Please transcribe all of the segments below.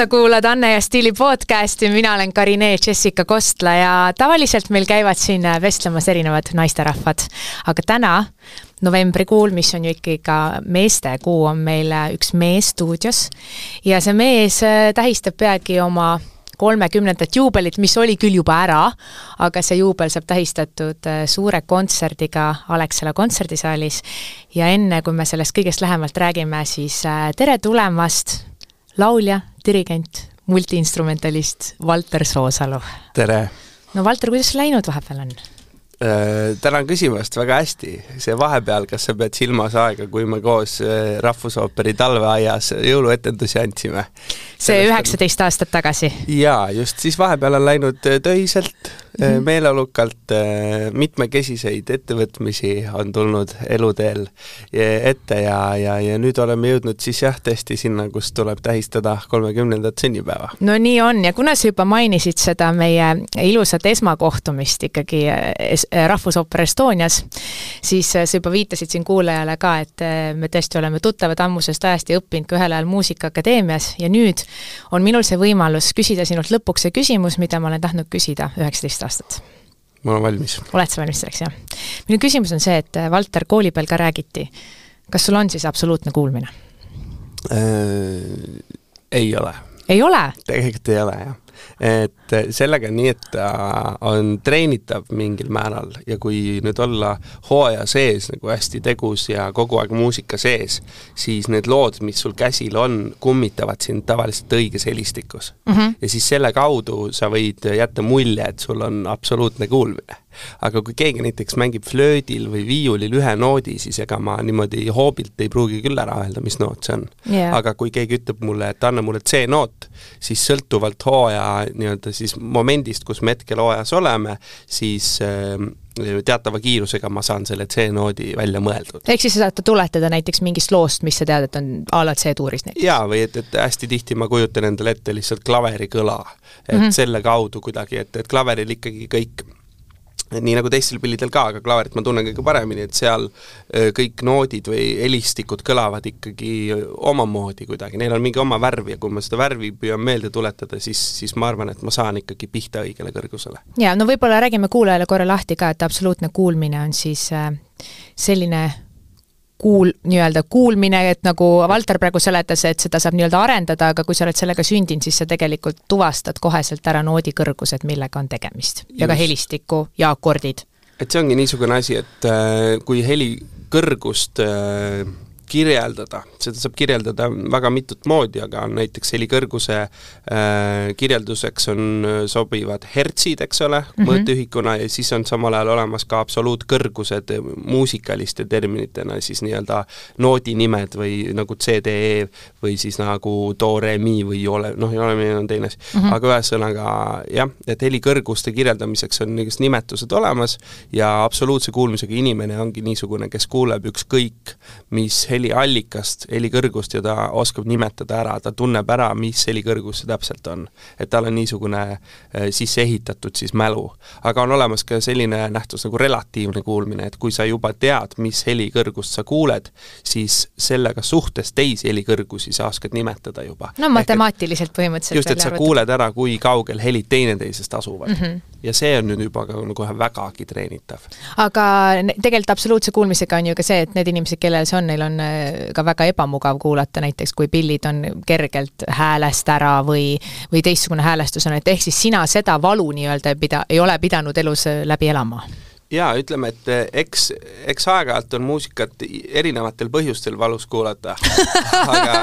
sa kuulad Anne ja Stiili podcasti, mina olen Karine Jessica Kostla ja tavaliselt meil käivad siin vestlemas erinevad naisterahvad. aga täna, novembrikuul, mis on ju ikkagi ka meestekuu, on meil üks mees stuudios. Ja see mees tähistab peagi oma kolmekümnendat juubelit, mis oli küll juba ära, aga see juubel saab tähistatud äh, suure kontserdiga Alexela kontserdisaalis. Ja enne, kui me sellest kõigest lähemalt räägime, siis äh, tere tulemast, laulja, dirigent, multiinstrumentalist Valter Soosalu! tere! no Valter, kuidas läinud vahepeal on? Äh, tänan küsimast, väga hästi. see vahepeal, kas sa pead silmas aega, kui me koos äh, Rahvusooperi talveaias jõuluetendusi andsime? see üheksateist aastat tagasi? jaa, just, siis vahepeal on läinud äh, töiselt. Meeleolukalt, mitmekesiseid ettevõtmisi on tulnud eluteel ette ja, ja, ja nüüd oleme jõudnud siis jah, tõesti sinna, kus tuleb tähistada kolmekümnendat sünnipäeva. no nii on ja kuna sa juba mainisid seda meie ilusat esmakohtumist ikkagi Äh, Rahvusooper Estonias, siis äh, sa juba viitasid siin kuulajale ka, et äh, me tõesti oleme tuttavad ammusest ajast ja õppinud ka ühel ajal Muusikaakadeemias ja nüüd on minul see võimalus küsida sinult lõpuks see küsimus, mida ma olen tahtnud küsida üheksateist aastat. Ma olen valmis. oled sa valmis selleks, jah? minu küsimus on see, et Valter, kooli peal ka räägiti, kas sul on siis absoluutne kuulmine äh,? ei ole. ei ole? tegelikult ei ole, jah et sellega on nii, et ta on treenitav mingil määral ja kui nüüd olla hooaja sees nagu hästi tegus ja kogu aeg muusika sees, siis need lood, mis sul käsil on, kummitavad sind tavaliselt õiges helistikus mm. -hmm. ja siis selle kaudu sa võid jätta mulje, et sul on absoluutne kuulmine aga kui keegi näiteks mängib flöödil või viiulil ühe noodi, siis ega ma niimoodi hoobilt ei pruugi küll ära öelda, mis noot see on yeah.. aga kui keegi ütleb mulle, et anna mulle C-noot, siis sõltuvalt hooaja nii-öelda siis momendist, kus me hetkel hooajas oleme, siis äh, teatava kiirusega ma saan selle C-noodi välja mõeldud. ehk siis sa saad tuletada näiteks mingist loost, mis sa tead, et on a la C-tuuris näiteks? jaa, või et, et hästi tihti ma kujutan endale ette lihtsalt klaveri kõla. et mm -hmm. selle kaudu kuidagi, et, et klaveril ikkagi kõik nii nagu teistel pillidel ka, aga klaverit ma tunnen kõige paremini, et seal kõik noodid või helistikud kõlavad ikkagi omamoodi kuidagi, neil on mingi oma värv ja kui ma seda värvi püüan meelde tuletada, siis, siis ma arvan, et ma saan ikkagi pihta õigele kõrgusele. jaa, no võib-olla räägime kuulajale korra lahti ka, et absoluutne kuulmine on siis selline kuul-, nii-öelda kuulmine, et nagu Valter praegu seletas, et seda saab nii-öelda arendada, aga kui sa oled sellega sündinud, siis sa tegelikult tuvastad koheselt ära noodi kõrgused, millega on tegemist. ja ka helistiku ja akordid. et see ongi niisugune asi, et äh, kui heli kõrgust äh, kirjeldada, seda saab kirjeldada väga mitut moodi, aga näiteks helikõrguse äh, kirjelduseks on, äh, sobivad hertsid, eks ole mm, -hmm. mõõtühikuna ja siis on samal ajal olemas ka absoluutkõrgused muusikaliste terminitena, siis nii-öelda noodinimed või nagu CDE või siis nagu do, re, mi või ole, noh, ole, mi on teine asi mm. -hmm. aga ühesõnaga jah, et helikõrguste kirjeldamiseks on niisugused nimetused olemas ja absoluutse kuulmisega inimene ongi niisugune, kes kuuleb ükskõik mis heli heliallikast, helikõrgust ja ta oskab nimetada ära, ta tunneb ära, mis helikõrgus see täpselt on. et tal on niisugune äh, sisse ehitatud siis mälu. aga on olemas ka selline nähtus nagu relatiivne kuulmine, et kui sa juba tead, mis helikõrgust sa kuuled, siis sellega suhtes teisi helikõrgusi sa oskad nimetada juba. no matemaatiliselt põhimõtteliselt just, et sa kuuled ära, kui kaugel helid teineteisest asuvad mm. -hmm. Ja see on nüüd juba ka kohe vägagi treenitav. aga tegelikult absoluutse kuulmisega on ju ka see, et need inimesed, kellel see on, neil on ka väga ebamugav kuulata, näiteks kui pillid on kergelt häälest ära või, või teistsugune häälestus on, et ehk siis sina seda valu nii-öelda ei pida, ei ole pidanud elus läbi elama? Jaa, ütleme, et eks, eks aeg-ajalt on muusikat erinevatel põhjustel valus kuulata aga,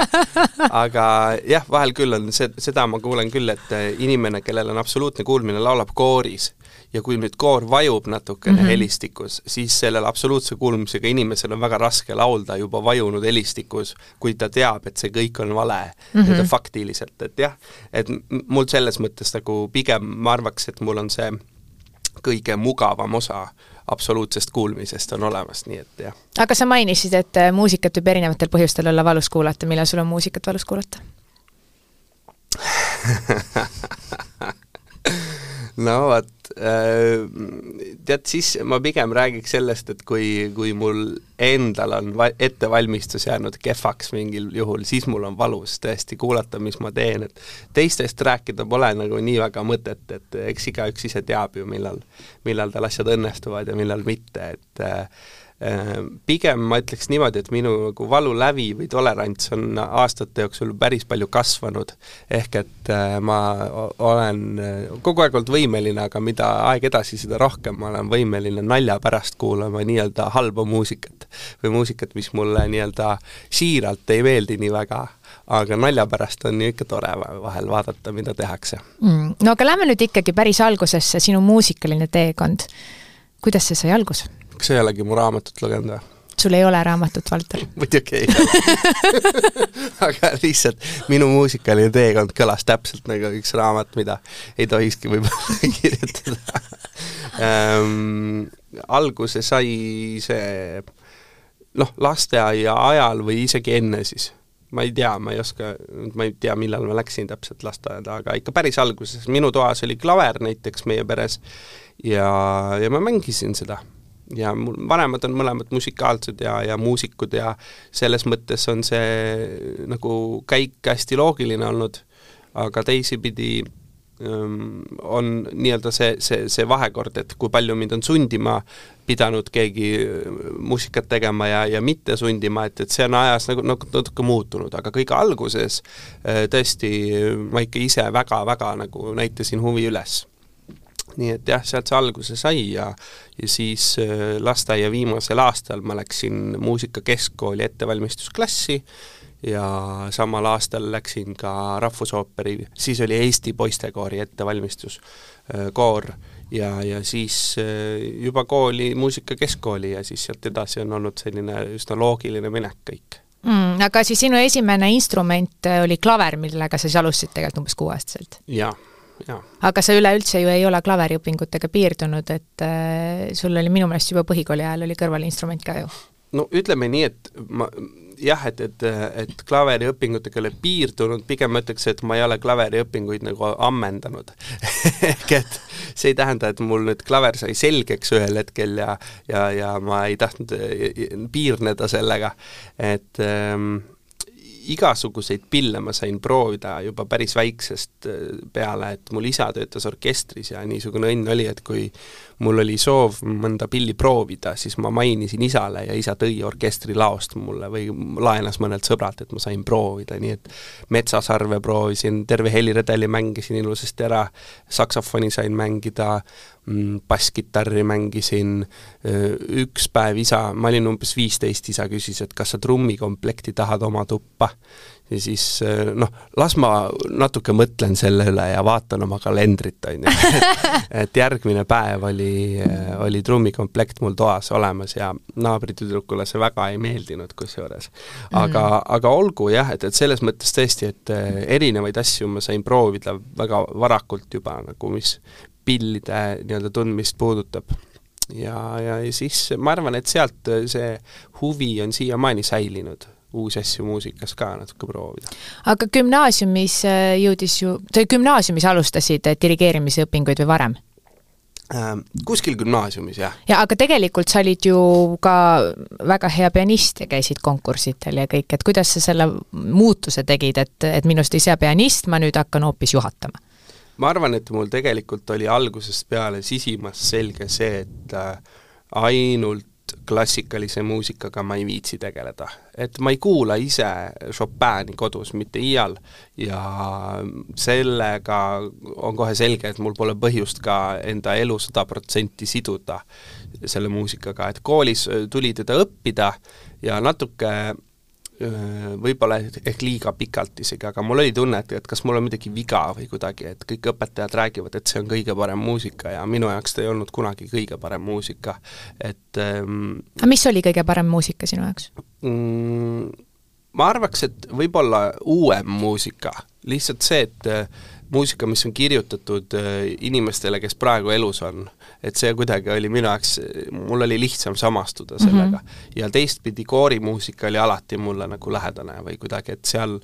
aga jah, vahel küll on see, seda ma kuulen küll, et inimene, kellel on absoluutne kuulmine, laulab kooris ja kui nüüd koor vajub natukene mm -hmm. helistikus, siis sellel absoluutse kuulmisega inimesel on väga raske laulda juba vajunud helistikus, kui ta teab, et see kõik on vale mm, -hmm. nii-öelda faktiliselt, et jah, et mul selles mõttes nagu pigem ma arvaks, et mul on see kõige mugavam osa absoluutsest kuulmisest on olemas, nii et jah. aga sa mainisid, et äh, muusikat võib erinevatel põhjustel olla valus kuulata, millal sul on muusikat valus kuulata no vot, tead, siis ma pigem räägiks sellest, et kui, kui mul endal on va-, ettevalmistus jäänud kehvaks mingil juhul, siis mul on valus tõesti kuulata, mis ma teen, et teistest rääkida pole nagu nii väga mõtet, et eks igaüks ise teab ju, millal, millal tal asjad õnnestuvad ja millal mitte, et äh, Äh, pigem ma ütleks niimoodi, et minu nagu valulävi või tolerants on aastate jooksul päris palju kasvanud, ehk et äh, ma olen äh, kogu aeg olnud võimeline, aga mida aeg edasi, seda rohkem ma olen võimeline nalja pärast kuulama nii-öelda halba muusikat. või muusikat, mis mulle nii-öelda siiralt ei meeldi nii väga aga nalja pärast on ju ikka tore vahel vaadata, mida tehakse mm.. no aga lähme nüüd ikkagi päris algusesse, sinu muusikaline teekond. kuidas see sai alguse? Kas sa ei olegi mu raamatut lugenud või? sul ei ole raamatut, Valter? muidugi ei aga lihtsalt minu muusikaline teekond kõlas täpselt nagu üks raamat, mida ei tohikski võib-olla kirjutada. Ähm, alguse sai see noh, lasteaia ajal või isegi enne siis. Ma ei tea, ma ei oska, ma ei tea, millal ma läksin täpselt lasteaeda, aga ikka päris alguses, minu toas oli klaver näiteks meie peres ja, ja ma mängisin seda ja mul vanemad on mõlemad musikaalsed ja, ja muusikud ja selles mõttes on see nagu käik hästi loogiline olnud, aga teisipidi ähm, on nii-öelda see, see, see vahekord, et kui palju mind on sundima pidanud keegi äh, muusikat tegema ja, ja mitte sundima, et, et see on ajas nagu, nagu natuke muutunud, aga kõige alguses äh, tõesti ma ikka ise väga-väga nagu näitasin huvi üles nii et jah, sealt see alguse sai ja ja siis äh, lasteaia viimasel aastal ma läksin muusikakeskkooli ettevalmistusklassi ja samal aastal läksin ka Rahvusooperi, siis oli Eesti poistekoori ettevalmistuskoor äh, ja, ja siis äh, juba kooli, muusikakeskkooli ja siis sealt edasi on olnud selline üsna loogiline minek kõik mm,. Aga siis sinu esimene instrument oli klaver, millega sa siis alustasid tegelikult umbes kuueaastaselt? jah aga sa üleüldse ju ei ole klaveriõpingutega piirdunud, et äh, sul oli minu meelest juba põhikooli ajal oli kõrvalinstrument ka ju? no ütleme nii, et ma jah, et, et, et klaveriõpingutega ei ole piirdunud, pigem ma ütleks, et ma ei ole klaveriõpinguid nagu ammendanud. Ehk et see ei tähenda, et mul nüüd klaver sai selgeks ühel hetkel ja ja, ja ma ei tahtnud piirneda sellega, et ähm, igasuguseid pille ma sain proovida juba päris väiksest äh, peale, et mul isa töötas orkestris ja niisugune õnn oli, et kui mul oli soov mõnda pilli proovida, siis ma mainisin isale ja isa tõi orkestrilaost mulle või laenas mõnelt sõbralt, et ma sain proovida, nii et metsasarve proovisin, terve heliredeli mängisin ilusasti ära, saksofoni sain mängida, mm, basskitarri mängisin, üks päev isa, ma olin umbes viisteist, isa küsis, et kas sa trummikomplekti tahad oma tuppa ja siis eh, noh, las ma natuke mõtlen selle üle ja vaatan oma kalendrit, on ju, et järgmine päev oli, eh, oli trummikomplekt mul toas olemas ja naabritüdrukule see väga ei meeldinud kusjuures. aga mm., aga olgu jah, et, et selles mõttes tõesti, et eh, erinevaid asju ma sain proovida väga varakult juba nagu, mis pillide nii-öelda tundmist puudutab ja, ja, ja siis ma arvan, et sealt see huvi on siiamaani säilinud uusi asju muusikas ka natuke proovida. aga gümnaasiumis äh, jõudis ju, sa gümnaasiumis alustasid äh, dirigeerimise õpinguid või varem? Ähm, kuskil gümnaasiumis, jah. ja aga tegelikult sa olid ju ka väga hea pianist ja käisid konkursidel ja kõik, et kuidas sa selle muutuse tegid, et, et minust ei saa pianist, ma nüüd hakkan hoopis juhatama? ma arvan, et mul tegelikult oli algusest peale sisimas selge see, et äh, ainult klassikalise muusikaga ma ei viitsi tegeleda. et ma ei kuula ise Chopini kodus mitte iial ja sellega on kohe selge, et mul pole põhjust ka enda elu sada protsenti siduda selle muusikaga, et koolis tuli teda õppida ja natuke võib-olla ehk liiga pikalt isegi, aga mul oli tunne, et, et kas mul on midagi viga või kuidagi, et kõik õpetajad räägivad, et see on kõige parem muusika ja minu jaoks ta ei olnud kunagi kõige parem muusika, et ähm, aga mis oli kõige parem muusika sinu jaoks? Mm,? Ma arvaks, et võib-olla uuem muusika, lihtsalt see, et muusika, mis on kirjutatud inimestele, kes praegu elus on et see kuidagi oli minu jaoks, mul oli lihtsam samastuda sellega mm. -hmm. ja teistpidi koorimuusika oli alati mulle nagu lähedane või kuidagi, et seal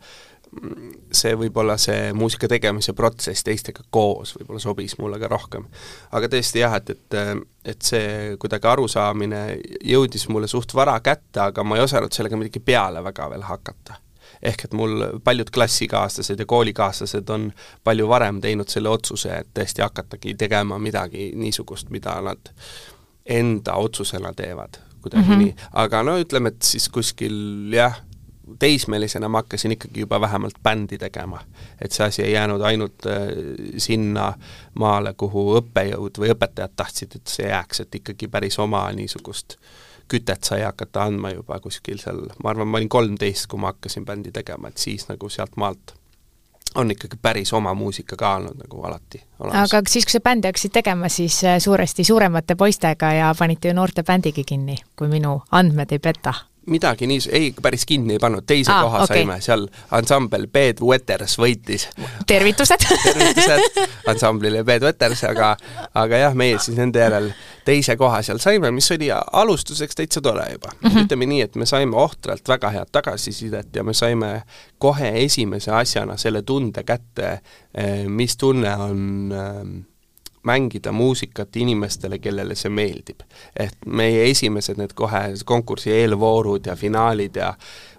see võib-olla see muusika tegemise protsess teistega koos võib-olla sobis mulle ka rohkem. aga tõesti jah, et, et et see kuidagi arusaamine jõudis mulle suht vara kätte, aga ma ei osanud sellega midagi peale väga veel hakata ehk et mul paljud klassikaaslased ja koolikaaslased on palju varem teinud selle otsuse, et tõesti hakatagi tegema midagi niisugust, mida nad enda otsusena teevad, kuidagi mm -hmm. nii. aga no ütleme, et siis kuskil jah, teismelisena ma hakkasin ikkagi juba vähemalt bändi tegema. et see asi ei jäänud ainult äh, sinna maale, kuhu õppejõud või õpetajad tahtsid, et see jääks, et ikkagi päris oma niisugust kütet sai hakata andma juba kuskil seal, ma arvan, ma olin kolmteist, kui ma hakkasin bändi tegema, et siis nagu sealt maalt on ikkagi päris oma muusika ka olnud nagu alati olemas. aga siis, kui sa bändi hakkasid tegema, siis äh, suuresti suuremate poistega ja panite ju noorte bändigi kinni, kui minu andmed ei peta midagi nii, ei, päris kinni ei pannud, teise ah, koha okay. saime, seal ansambel Bed Wetters võitis. tervitused tervitused ansamblile Bed Wetters, aga aga jah, meie siis nende järel teise koha seal saime, mis oli alustuseks täitsa tore juba mm. -hmm. ütleme nii, et me saime ohtralt väga head tagasisidet ja me saime kohe esimese asjana selle tunde kätte, eh, mis tunne on äh, mängida muusikat inimestele, kellele see meeldib. ehk meie esimesed need kohe konkursi eelvoorud ja finaalid ja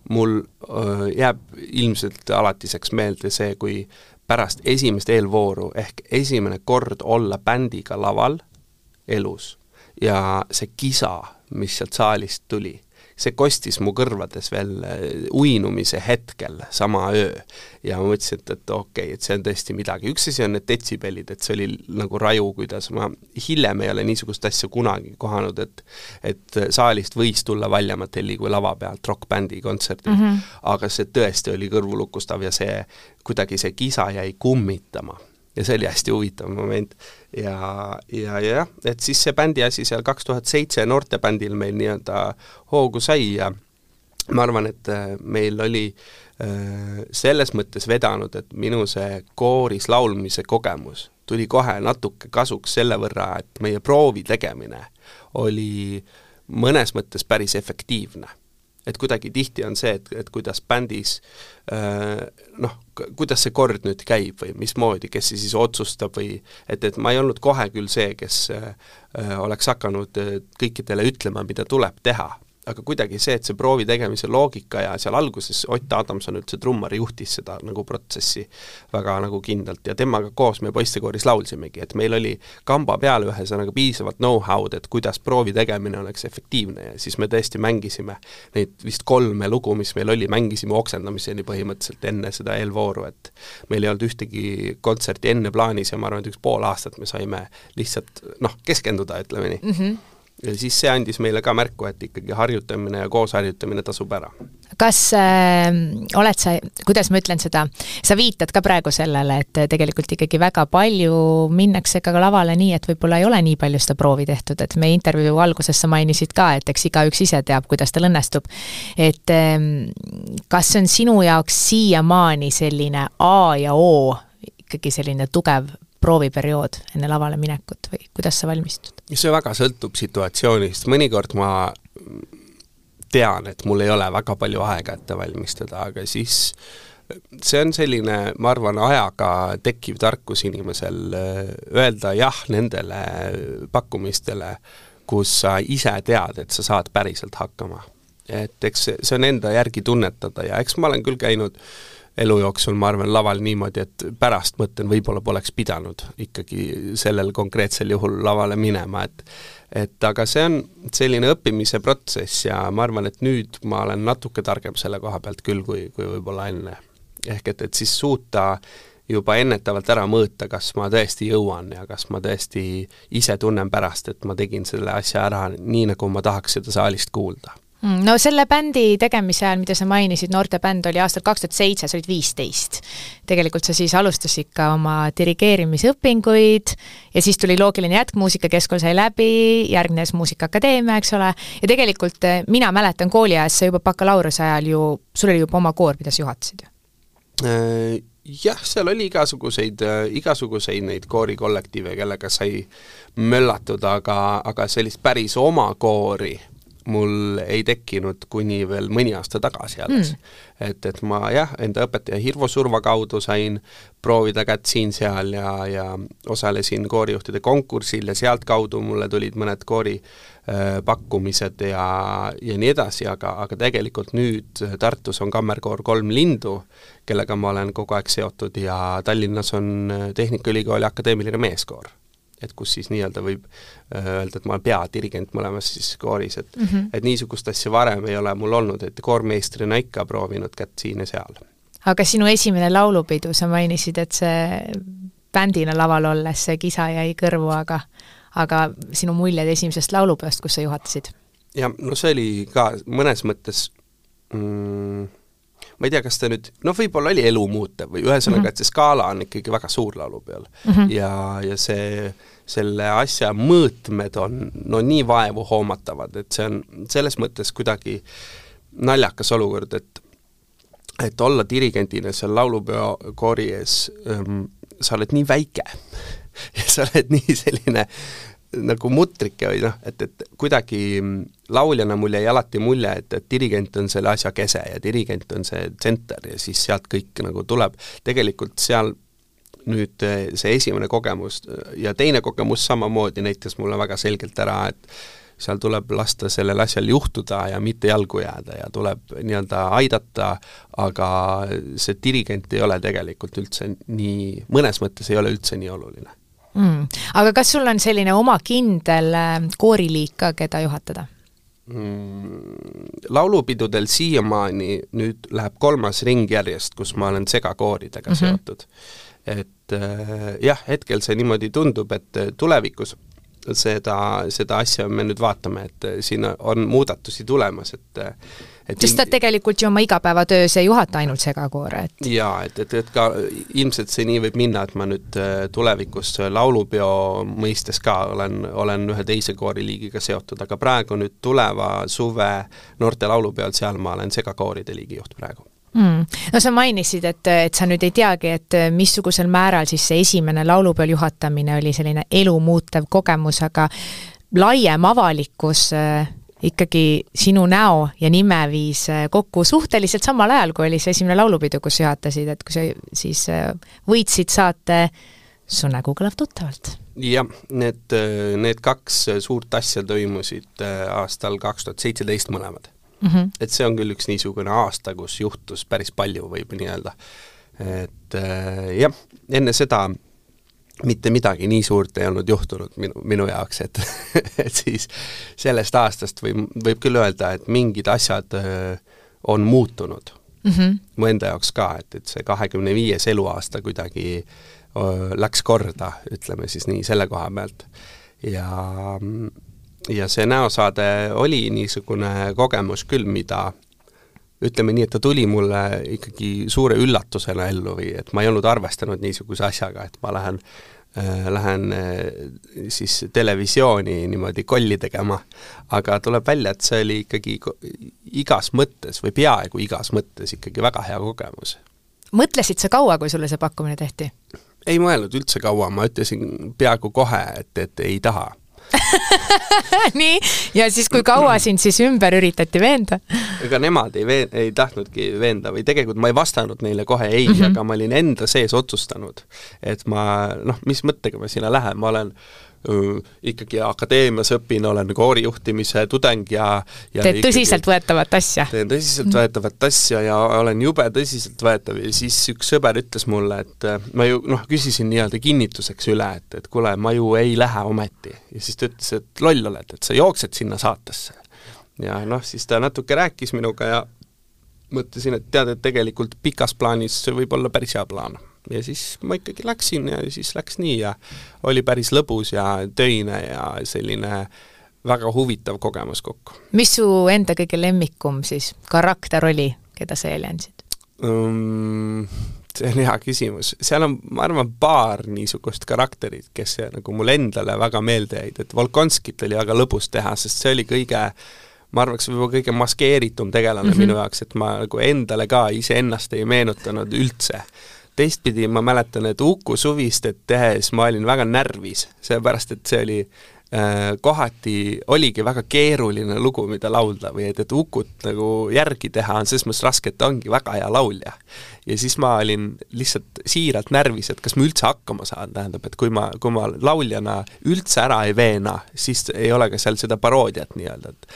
mul öö, jääb ilmselt alatiseks meelde see, kui pärast esimest eelvooru ehk esimene kord olla bändiga laval elus ja see kisa, mis sealt saalist tuli see kostis mu kõrvades veel äh, uinumise hetkel, sama öö. ja ma mõtlesin, et, et okei okay,, et see on tõesti midagi, üks asi on need detsibellid, et see oli nagu raju, kuidas ma hiljem ei ole niisugust asja kunagi kohanud, et et saalist võis tulla valjamat heli kui lava pealt rokkbändi kontserdil mm, -hmm. aga see tõesti oli kõrvulukustav ja see, kuidagi see kisa jäi kummitama ja see oli hästi huvitav moment. ja, ja, ja jah, et siis see bändi asi seal kaks tuhat seitse noortebändil meil nii-öelda hoogu sai ja ma arvan, et äh, meil oli äh, selles mõttes vedanud, et minu see kooris laulmise kogemus tuli kohe natuke kasuks selle võrra, et meie proovi tegemine oli mõnes mõttes päris efektiivne et kuidagi tihti on see, et, et kuidas bändis äh, noh, kuidas see kord nüüd käib või mismoodi, kes siis otsustab või et, et ma ei olnud kohe küll see, kes äh, oleks hakanud äh, kõikidele ütlema, mida tuleb teha aga kuidagi see, et see proovi tegemise loogika ja seal alguses Ott Adamson, üldse trummar, juhtis seda nagu protsessi väga nagu kindlalt ja temaga koos me poistekooris laulsimegi, et meil oli kamba peal ühesõnaga piisavalt know-how'd, et kuidas proovi tegemine oleks efektiivne ja siis me tõesti mängisime neid vist kolme lugu, mis meil oli, mängisime oksendamiseni põhimõtteliselt enne seda eelvooru, et meil ei olnud ühtegi kontserti enne plaanis ja ma arvan, et üks pool aastat me saime lihtsalt noh, keskenduda, ütleme nii mm. -hmm siis see andis meile ka märku, et ikkagi harjutamine ja koosharjutamine tasub ära. kas äh, oled sa, kuidas ma ütlen seda, sa viitad ka praegu sellele, et tegelikult ikkagi väga palju minnakse ka lavale nii, et võib-olla ei ole nii palju seda proovi tehtud, et meie intervjuu alguses sa mainisid ka, et eks igaüks ise teab, kuidas tal õnnestub. et äh, kas see on sinu jaoks siiamaani selline A ja O ikkagi selline tugev prooviperiood enne lavale minekut või kuidas sa valmistud? see väga sõltub situatsioonist, mõnikord ma tean, et mul ei ole väga palju aega ette valmistada, aga siis see on selline, ma arvan, ajaga tekkiv tarkus inimesel öelda jah nendele pakkumistele, kus sa ise tead, et sa saad päriselt hakkama. et eks see on enda järgi tunnetada ja eks ma olen küll käinud äh, elu jooksul, ma arvan, laval niimoodi, et pärast mõtlen, võib-olla poleks pidanud ikkagi sellel konkreetsel juhul lavale minema, et et aga see on selline õppimise protsess ja ma arvan, et nüüd ma olen natuke targem selle koha pealt küll, kui, kui võib-olla enne. ehk et, et siis suuta juba ennetavalt ära mõõta, kas ma tõesti jõuan ja kas ma tõesti ise tunnen pärast, et ma tegin selle asja ära nii, nagu ma tahaks seda saalist kuulda no selle bändi tegemise ajal, mida sa mainisid, noortebänd oli aastal kaks tuhat seitse, sa olid viisteist. tegelikult sa siis alustasid ka oma dirigeerimisõpinguid ja siis tuli loogiline jätk, Muusikakeskkool sai läbi, järgnes Muusikaakadeemia, eks ole, ja tegelikult eh, mina mäletan kooliajast, sa juba bakalaureuse ajal ju, sul oli juba oma koor, mida sa juhatasid ju äh, jah, seal oli igasuguseid, äh, igasuguseid neid koorikollektiive, kellega sai möllatud, aga, aga sellist päris oma koori mul ei tekkinud kuni veel mõni aasta tagasi alles. Mm.. et, et ma jah, enda õpetaja Hirvo Surva kaudu sain proovida kätt siin-seal ja, ja osalesin koorijuhtide konkursil ja sealtkaudu mulle tulid mõned koori äh, pakkumised ja, ja nii edasi, aga, aga tegelikult nüüd Tartus on Kammerkoor Kolm Lindu, kellega ma olen kogu aeg seotud ja Tallinnas on Tehnikaülikooli Akadeemiline Meeskoor et kus siis nii-öelda võib äh, öelda, et ma olen peadirigent mõlemas siis kooris, et mm -hmm. et niisugust asja varem ei ole mul olnud, et koormeistrina ikka proovinud kätt siin ja seal. aga sinu esimene laulupidu, sa mainisid, et see bändina laval olles see kisa jäi kõrvu, aga aga sinu muljed esimesest laulupeost, kus sa juhatasid? jah, no see oli ka mõnes mõttes mm, ma ei tea, kas ta nüüd, noh, võib-olla oli elu muutev või ühesõnaga mm, -hmm. et see skaala on ikkagi väga suur laulupeol mm. -hmm. ja, ja see, selle asja mõõtmed on no nii vaevu hoomatavad, et see on selles mõttes kuidagi naljakas olukord, et et olla dirigendina seal laulupeo koori ees ähm,, sa oled nii väike ja sa oled nii selline nagu mutrike või noh, et, et kuidagi lauljana mul jäi alati mulje, et, et dirigent on selle asja kese ja dirigent on see tsenter ja siis sealt kõik nagu tuleb, tegelikult seal nüüd eh, see esimene kogemus ja teine kogemus samamoodi näitas mulle väga selgelt ära, et seal tuleb lasta sellel asjal juhtuda ja mitte jalgu jääda ja tuleb nii-öelda aidata, aga see dirigent ei ole tegelikult üldse nii, mõnes mõttes ei ole üldse nii oluline mm.. aga kas sul on selline oma kindel äh, kooriliik ka, keda juhatada? mm, laulupidudel siiamaani nüüd läheb kolmas ring järjest, kus ma olen segakooridega mm -hmm. seotud. et äh, jah, hetkel see niimoodi tundub, et äh, tulevikus seda, seda asja me nüüd vaatame, et äh, siin on muudatusi tulemas, et äh, et sest sa tegelikult ju oma igapäevatöös ei juhata ainult segakoore, et jaa, et, et, et ka ilmselt see nii võib minna, et ma nüüd äh, tulevikus laulupeo mõistes ka olen, olen ühe teise kooriliigiga seotud, aga praegu nüüd tuleva suve noorte laulupeol, seal ma olen segakooride liigijuht praegu mm.. no sa mainisid, et, et sa nüüd ei teagi, et missugusel määral siis see esimene laulupeol juhatamine oli selline elumuutev kogemus, aga laiem avalikkus ikkagi sinu näo ja nime viis äh, kokku suhteliselt samal ajal, kui oli see esimene laulupidu, kus juhatasid, et kui sa siis äh, võitsid saate Su nägu kõlab tuttavalt. jah, need, need kaks suurt asja toimusid aastal kaks tuhat seitseteist mõlemad mm. -hmm. et see on küll üks niisugune aasta, kus juhtus päris palju, võib nii öelda. et jah, enne seda mitte midagi nii suurt ei olnud juhtunud minu, minu jaoks, et et siis sellest aastast või võib küll öelda, et mingid asjad öö, on muutunud mm. -hmm. mu enda jaoks ka, et, et see kahekümne viies eluaasta kuidagi öö, läks korda, ütleme siis nii, selle koha pealt. ja, ja see näosaade oli niisugune kogemus küll, mida ütleme nii, et ta tuli mulle ikkagi suure üllatusena ellu või et ma ei olnud arvestanud niisuguse asjaga, et ma lähen äh, lähen äh, siis televisiooni niimoodi kolli tegema, aga tuleb välja, et see oli ikkagi igas mõttes või peaaegu igas mõttes ikkagi väga hea kogemus. mõtlesid sa kaua, kui sulle see pakkumine tehti? ei mõelnud üldse kaua, ma ütlesin peaaegu kohe, et, et ei taha nii, ja siis kui kaua sind siis ümber üritati veenda? ega nemad ei veen-, ei tahtnudki veenda või tegelikult ma ei vastanud neile kohe ei mm, -hmm. aga ma olin enda sees otsustanud, et ma noh, mis mõttega ma sinna lähen, ma olen ikkagi akadeemias õpin, olen koorijuhtimise tudeng ja, ja teed tõsiseltvõetavat asja? teen tõsiseltvõetavat asja ja olen jube tõsiseltvõetav ja siis üks sõber ütles mulle, et äh, ma ju noh, küsisin nii-öelda kinnituseks üle, et, et kuule, ma ju ei lähe ometi. ja siis ta ütles, et loll oled, et sa jooksed sinna saatesse. ja noh, siis ta natuke rääkis minuga ja mõtlesin, et tead, et tegelikult pikas plaanis see võib olla päris hea plaan ja siis ma ikkagi läksin ja siis läks nii ja oli päris lõbus ja töine ja selline väga huvitav kogemus kokku. mis su enda kõige lemmikum siis karakter oli, keda sa jälle andsid um,? see on hea küsimus, seal on, ma arvan, paar niisugust karakterit, kes nagu mulle endale väga meelde jäid, et Volkonskit oli väga lõbus teha, sest see oli kõige ma arvaks, võib-olla kõige maskeeritum tegelane mm -hmm. minu jaoks, et ma nagu endale ka iseennast ei meenutanud üldse teistpidi ma mäletan, et Uku Suvistet tehes ma olin väga närvis, sellepärast et see oli kohati oligi väga keeruline lugu, mida laulda või et, et Ukut nagu järgi teha on selles mõttes raske, et ta ongi väga hea laulja. ja siis ma olin lihtsalt siiralt närvis, et kas ma üldse hakkama saan, tähendab, et kui ma, kui ma lauljana üldse ära ei veena, siis ei ole ka seal seda paroodiat nii-öelda, et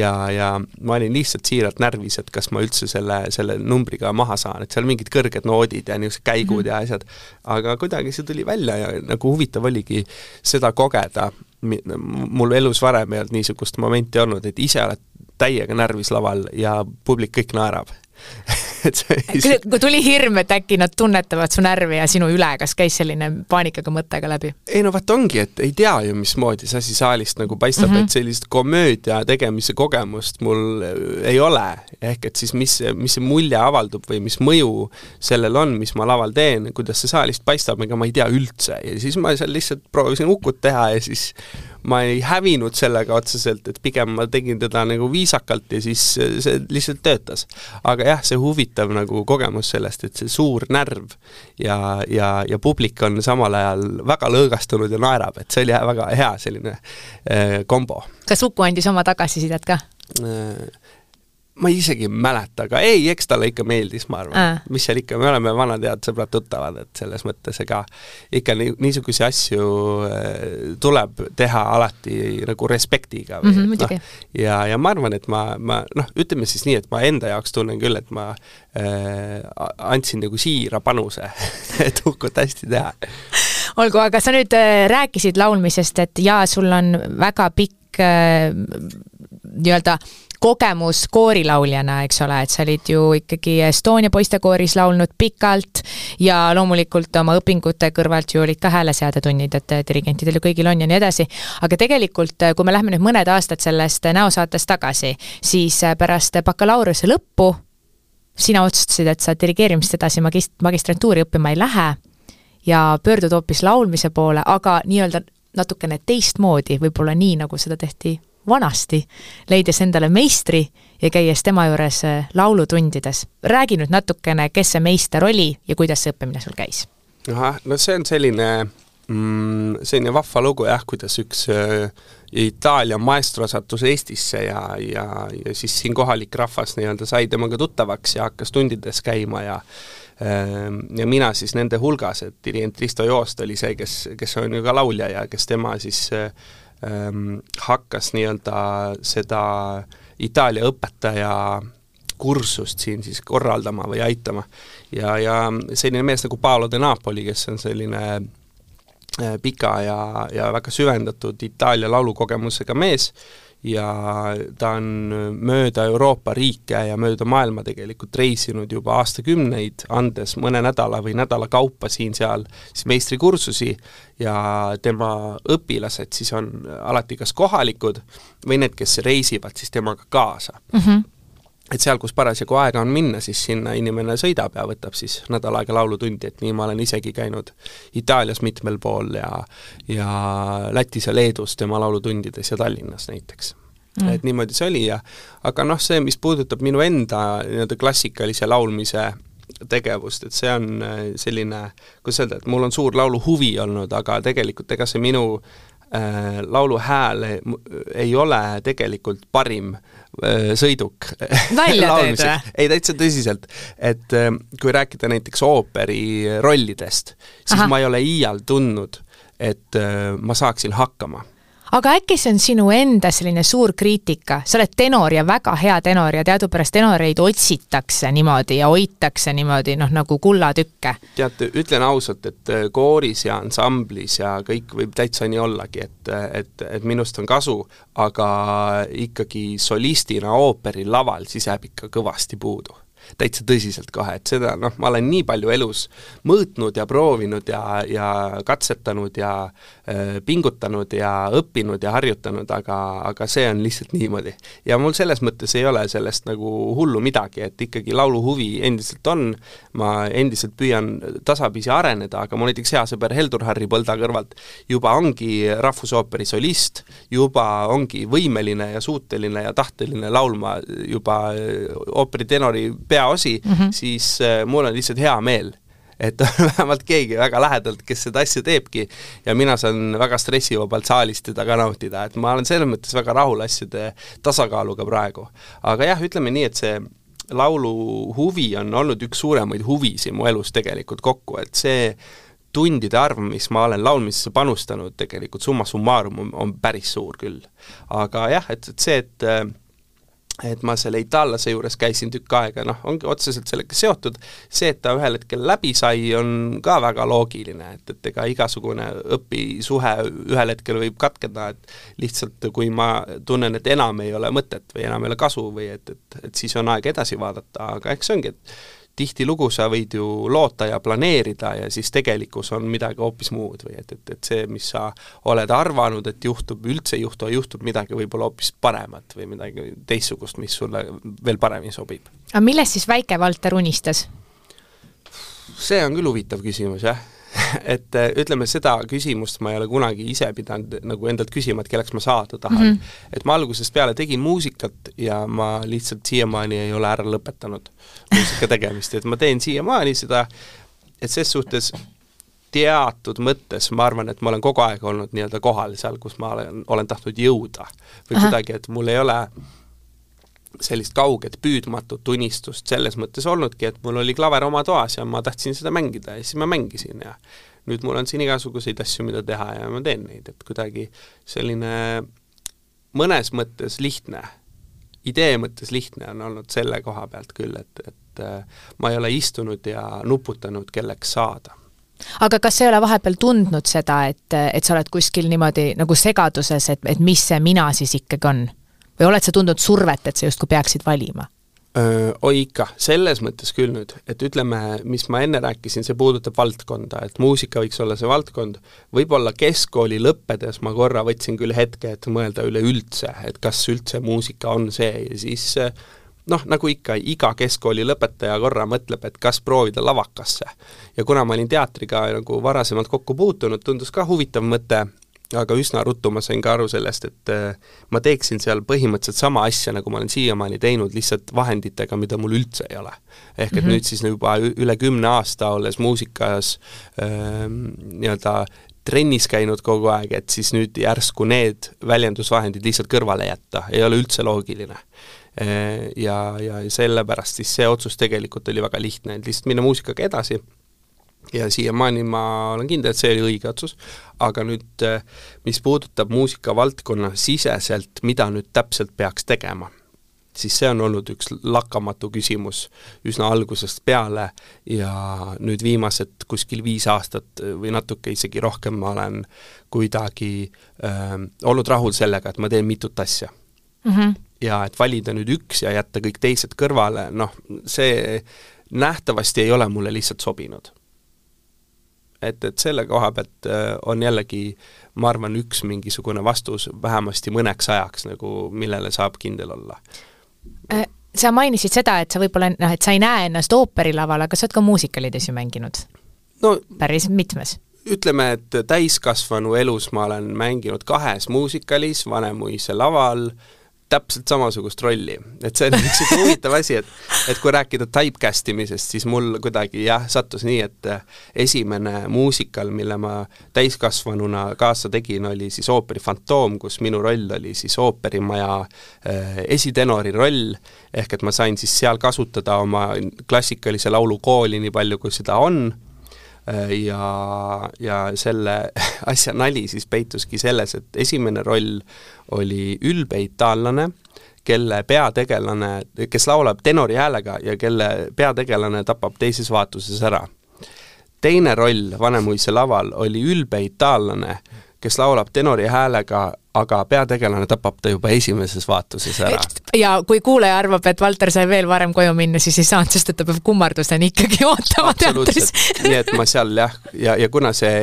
ja, ja ma olin lihtsalt siiralt närvis, et kas ma üldse selle, selle numbriga maha saan, et seal mingid kõrged noodid ja niisugused käigud mm -hmm. ja asjad, aga kuidagi see tuli välja ja nagu huvitav oligi seda kogeda, mul elus varem ei olnud niisugust momenti olnud, et ise oled täiega närvis laval ja publik kõik naerab et see kui tuli hirm, et äkki nad tunnetavad su närvi ja sinu üle, kas käis selline paanikaga mõte ka läbi? ei no vot ongi, et ei tea ju, mismoodi see asi saalist nagu paistab mm, -hmm. et sellist komöödia tegemise kogemust mul ei ole, ehk et siis mis, mis see mulje avaldub või mis mõju sellel on, mis ma laval teen, kuidas see saalist paistab, ega ma ei tea üldse ja siis ma seal lihtsalt proovisin Ukut teha ja siis ma ei hävinud sellega otseselt, et pigem ma tegin teda nagu viisakalt ja siis see lihtsalt töötas. aga jah, see huvitav nagu kogemus sellest, et see suur närv ja, ja, ja publik on samal ajal väga lõõgastunud ja naerab, et see oli väga hea selline äh, kombo. kas Uku andis oma tagasisidet ka äh,? Ma isegi ei mäleta, aga ei, eks talle ikka meeldis, ma arvan. Äh.. mis seal ikka, me oleme vanad head sõbrad-tuttavad, et selles mõttes ega ikka nii, niisuguseid asju äh, tuleb teha alati nagu respektiga või mm -hmm, noh, ja, ja ma arvan, et ma, ma noh, ütleme siis nii, et ma enda jaoks tunnen küll, et ma äh, andsin nagu siira panuse et Ukut hästi teha. olgu, aga sa nüüd äh, rääkisid laulmisest, et jaa, sul on väga pikk äh, nii-öelda kogemus koorilauljana, eks ole, et sa olid ju ikkagi Estonia poistekooris laulnud pikalt ja loomulikult oma õpingute kõrvalt ju olid ka hääleseadetunnid, et dirigentidel ju kõigil on ja nii edasi. aga tegelikult, kui me läheme nüüd mõned aastad sellest näosaatest tagasi, siis pärast bakalaureuse lõppu sina otsustasid, et sa dirigeerimist edasi magist-, magistrantuuri õppima ei lähe ja pöördud hoopis laulmise poole, aga nii-öelda natukene teistmoodi, võib-olla nii, nagu seda tehti vanasti, leides endale meistri ja käies tema juures äh, laulutundides. räägi nüüd natukene, kes see meister oli ja kuidas see õppimine sul käis? ahah, no see on selline mm, selline vahva lugu jah, kuidas üks äh, Itaalia maestro sattus Eestisse ja, ja, ja siis siin kohalik rahvas nii-öelda sai temaga tuttavaks ja hakkas tundides käima ja äh, ja mina siis nende hulgas, et dirigent Risto Joost oli see, kes, kes on ju ka laulja ja kes tema siis äh, ähm, hakkas nii-öelda seda Itaalia õpetaja kursust siin siis korraldama või aitama. ja, ja selline mees nagu Paolo de Napoli, kes on selline äh, pika ja, ja väga süvendatud Itaalia laulukogemusega mees, ja ta on mööda Euroopa riike ja mööda maailma tegelikult reisinud juba aastakümneid, andes mõne nädala või nädala kaupa siin-seal siis meistrikursusi ja tema õpilased siis on alati kas kohalikud või need, kes reisivad siis temaga kaasa mm. -hmm et seal, kus parasjagu aega on minna, siis sinna inimene sõidab ja võtab siis nädal aega laulutundi, et nii ma olen isegi käinud Itaalias mitmel pool ja ja Lätis ja Leedus tema laulutundides ja Tallinnas näiteks. Mm.. et niimoodi see oli ja aga noh, see, mis puudutab minu enda nii-öelda klassikalise laulmise tegevust, et see on äh, selline, kuidas öelda, et mul on suur lauluhuvi olnud, aga tegelikult ega see minu äh, lauluhääl ei ole tegelikult parim äh, sõiduk nalja teed või? ei, täitsa tõsiselt. et äh, kui rääkida näiteks ooperi rollidest, siis Aha. ma ei ole iial tundnud, et äh, ma saaksin hakkama aga äkki see on sinu enda selline suur kriitika, sa oled tenor ja väga hea tenor ja teadupärast tenoreid otsitakse niimoodi ja hoitakse niimoodi noh, nagu kullatükke? teate, ütlen ausalt, et äh, kooris ja ansamblis ja kõik võib täitsa nii ollagi, et, et, et minust on kasu, aga ikkagi solistina ooperilaval siis jääb ikka kõvasti puudu täitsa tõsiselt kohe, et seda noh, ma olen nii palju elus mõõtnud ja proovinud ja, ja katsetanud ja äh, pingutanud ja õppinud ja harjutanud, aga, aga see on lihtsalt niimoodi. ja mul selles mõttes ei ole sellest nagu hullu midagi, et ikkagi lauluhuvi endiselt on, ma endiselt püüan tasapisi areneda, aga mu näiteks hea sõber Heldur Harri Põlda kõrvalt juba ongi Rahvusooperi solist, juba ongi võimeline ja suuteline ja tahteline laulma juba ooperitenori pea peaosi mm, -hmm. siis äh, mul on lihtsalt hea meel, et on vähemalt keegi väga lähedalt, kes seda asja teebki ja mina saan väga stressivabalt saalist teda ka nautida, et ma olen selles mõttes väga rahul asjade tasakaaluga praegu. aga jah, ütleme nii, et see laulu huvi on olnud üks suuremaid huvisid mu elus tegelikult kokku, et see tundide arv, mis ma olen laulmisesse panustanud, tegelikult summa summarum on, on päris suur küll. aga jah, et, et see, et et ma selle itaallase juures käisin tükk aega, noh, ongi otseselt sellega seotud, see, et ta ühel hetkel läbi sai, on ka väga loogiline, et, et ega igasugune õpisuhe ühel hetkel võib katkeda, et lihtsalt kui ma tunnen, et enam ei ole mõtet või enam ei ole kasu või et, et, et siis on aeg edasi vaadata, aga eks see ongi, et tihtilugu sa võid ju loota ja planeerida ja siis tegelikkus on midagi hoopis muud või et, et, et see, mis sa oled arvanud, et juhtub, üldse ei juhtu, juhtub midagi võib-olla hoopis paremat või midagi teistsugust, mis sulle veel paremini sobib. aga millest siis väike Valter unistas? see on küll huvitav küsimus, jah et äh, ütleme, seda küsimust ma ei ole kunagi ise pidanud nagu endalt küsima, et kelleks ma saada tahan mm. -hmm. et ma algusest peale tegin muusikat ja ma lihtsalt siiamaani ei ole ära lõpetanud muusika tegemist, et ma teen siiamaani seda, et ses suhtes teatud mõttes ma arvan, et ma olen kogu aeg olnud nii-öelda kohal seal, kus ma olen, olen tahtnud jõuda. või Aha. kuidagi, et mul ei ole sellist kauget püüdmatut unistust selles mõttes olnudki, et mul oli klaver oma toas ja ma tahtsin seda mängida ja siis ma mängisin ja nüüd mul on siin igasuguseid asju, mida teha ja ma teen neid, et kuidagi selline mõnes mõttes lihtne, idee mõttes lihtne on olnud selle koha pealt küll, et, et äh, ma ei ole istunud ja nuputanud kelleks saada aga kas sa ei ole vahepeal tundnud seda, et, et sa oled kuskil niimoodi nagu segaduses, et, et mis see mina siis ikkagi on? Või oled sa tundnud survet, et sa justkui peaksid valima? Oi ikka, selles mõttes küll nüüd, et ütleme, mis ma enne rääkisin, see puudutab valdkonda, et muusika võiks olla see valdkond, võib-olla keskkooli lõppedes ma korra võtsin küll hetke, et mõelda üleüldse, et kas üldse muusika on see ja siis noh, nagu ikka, iga keskkooli lõpetaja korra mõtleb, et kas proovida lavakasse. ja kuna ma olin teatriga nagu varasemalt kokku puutunud, tundus ka huvitav mõte aga üsna ruttu ma sain ka aru sellest, et äh, ma teeksin seal põhimõtteliselt sama asja, nagu ma olen siiamaani teinud, lihtsalt vahenditega, mida mul üldse ei ole. ehk et mm -hmm. nüüd siis juba üle kümne aasta, olles muusikas äh, nii-öelda trennis käinud kogu aeg, et siis nüüd järsku need väljendusvahendid lihtsalt kõrvale jätta, ei ole üldse loogiline. Äh, ja, ja sellepärast siis see otsus tegelikult oli väga lihtne, et lihtsalt minna muusikaga edasi ja siiamaani ma olen kindel, et see oli õige otsus, aga nüüd eh, mis puudutab muusikavaldkonna siseselt, mida nüüd täpselt peaks tegema, siis see on olnud üks lakkamatu küsimus üsna algusest peale ja nüüd viimased kuskil viis aastat või natuke isegi rohkem ma olen kuidagi äh, olnud rahul sellega, et ma teen mitut asja mm. -hmm. ja et valida nüüd üks ja jätta kõik teised kõrvale, noh, see nähtavasti ei ole mulle lihtsalt sobinud et, et selle koha pealt äh, on jällegi ma arvan, üks mingisugune vastus vähemasti mõneks ajaks nagu, millele saab kindel olla. Äh, sa mainisid seda, et sa võib-olla noh, et sa ei näe ennast ooperilaval, aga sa oled ka muusikalides ju mänginud no,. päris mitmes ütleme, et täiskasvanu elus ma olen mänginud kahes muusikalis, Vanemuise laval, täpselt samasugust rolli. et see on üks niisugune huvitav asi, et et kui rääkida typecast imisest, siis mul kuidagi jah, sattus nii, et esimene muusikal, mille ma täiskasvanuna kaasa tegin, oli siis ooperi Fantoom, kus minu roll oli siis ooperimaja äh, esitenori roll, ehk et ma sain siis seal kasutada oma klassikalise laulu kooli nii palju, kui seda on, ja, ja selle asja nali siis peituski selles, et esimene roll oli ülbe itaallane, kelle peategelane, kes laulab tenori häälega ja kelle peategelane tapab teises vaatuses ära. teine roll Vanemuise laval oli ülbe itaallane, kes laulab tenori häälega aga peategelane tapab ta juba esimeses vaatuses ära. ja kui kuulaja arvab, et Valter sai veel varem koju minna, siis ei saanud, sest et ta peab kummarduseni ikkagi ootama teatris. nii et ma seal jah, ja, ja kuna see,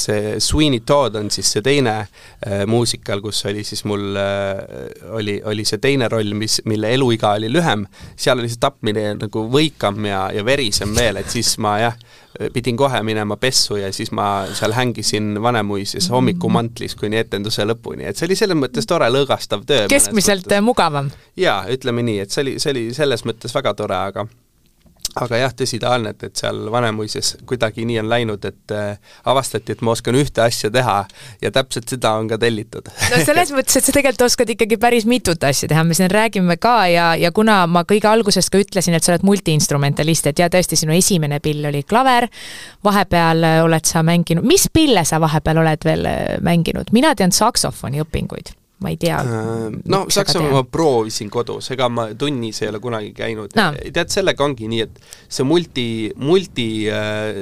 see Sweeney Todd on siis see teine äh, muusikal, kus oli siis mul äh,, oli, oli see teine roll, mis, mille eluiga oli lühem, seal oli see tapmine nagu võikam ja, ja verisem veel, et siis ma jah, pidin kohe minema pessu ja siis ma seal hängisin Vanemuises hommikumantlis kuni etenduse lõpuni et see oli selles mõttes tore lõõgastav töö. keskmiselt mugavam? jaa, ütleme nii, et see oli, see oli selles mõttes väga tore, aga aga jah, tõsi ta on, et, et seal Vanemuises kuidagi nii on läinud, et äh, avastati, et ma oskan ühte asja teha ja täpselt seda on ka tellitud. no selles mõttes, et sa tegelikult oskad ikkagi päris mitut asja teha, me siin räägime ka ja, ja kuna ma kõige algusest ka ütlesin, et sa oled multiinstrumentalist, et ja tõesti, sinu esimene pill oli klaver, vahepeal äh, oled sa mänginud, mis pille sa vahepeal oled veel äh, mänginud, mina tean saksofoni õpinguid ma ei tea. Äh, no Saksamaa ma proovisin kodus, ega ma tunnis ei ole kunagi käinud. No.. tead, sellega ongi nii, et see multi, multi äh,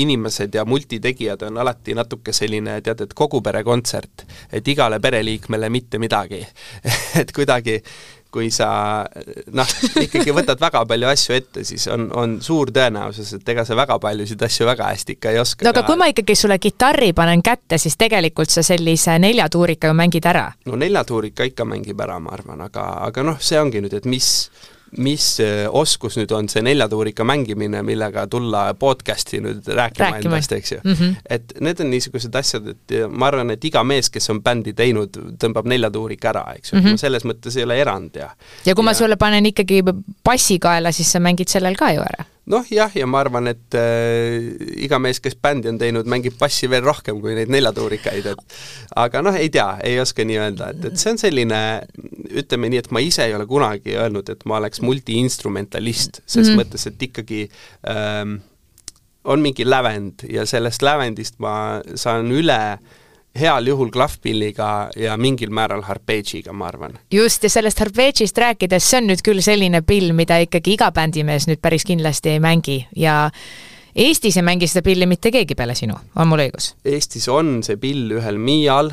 inimesed ja multitegijad on alati natuke selline, tead, et kogu pere kontsert, et igale pereliikmele mitte midagi. Et kuidagi kui sa noh, ikkagi võtad väga palju asju ette, siis on, on suur tõenäosus, et ega sa väga paljusid asju väga hästi ikka ei oska. no aga ka... kui ma ikkagi sulle kitarri panen kätte, siis tegelikult sa sellise neljatuurika ju mängid ära? no neljatuurika ikka mängib ära, ma arvan, aga, aga noh, see ongi nüüd, et mis mis äh, oskus nüüd on see neljatuurika mängimine, millega tulla podcast'i nüüd rääkima, rääkima. endast, eks ju mm. -hmm. et need on niisugused asjad, et ma arvan, et iga mees, kes on bändi teinud, tõmbab neljatuurika ära, eks ju mm, -hmm. selles mõttes ei ole erand ja ja kui ja... ma sulle panen ikkagi bassi kaela, siis sa mängid sellel ka ju ära noh jah, ja ma arvan, et äh, iga mees, kes bändi on teinud, mängib bassi veel rohkem kui neid neljatuurikaid, et aga noh, ei tea, ei oska nii öelda, et, et see on selline, ütleme nii, et ma ise ei ole kunagi öelnud, et ma oleks multiinstrumentalist, ses mm -hmm. mõttes, et ikkagi ähm, on mingi lävend ja sellest lävendist ma saan üle äh, heal juhul klahvpilliga ja mingil määral harpeedžiga, ma arvan. just, ja sellest harpeedžist rääkides, see on nüüd küll selline pill, mida ikkagi iga bändimees nüüd päris kindlasti ei mängi ja Eestis ei mängi seda pilli mitte keegi peale sinu, on mul õigus? Eestis on see pill ühel Miial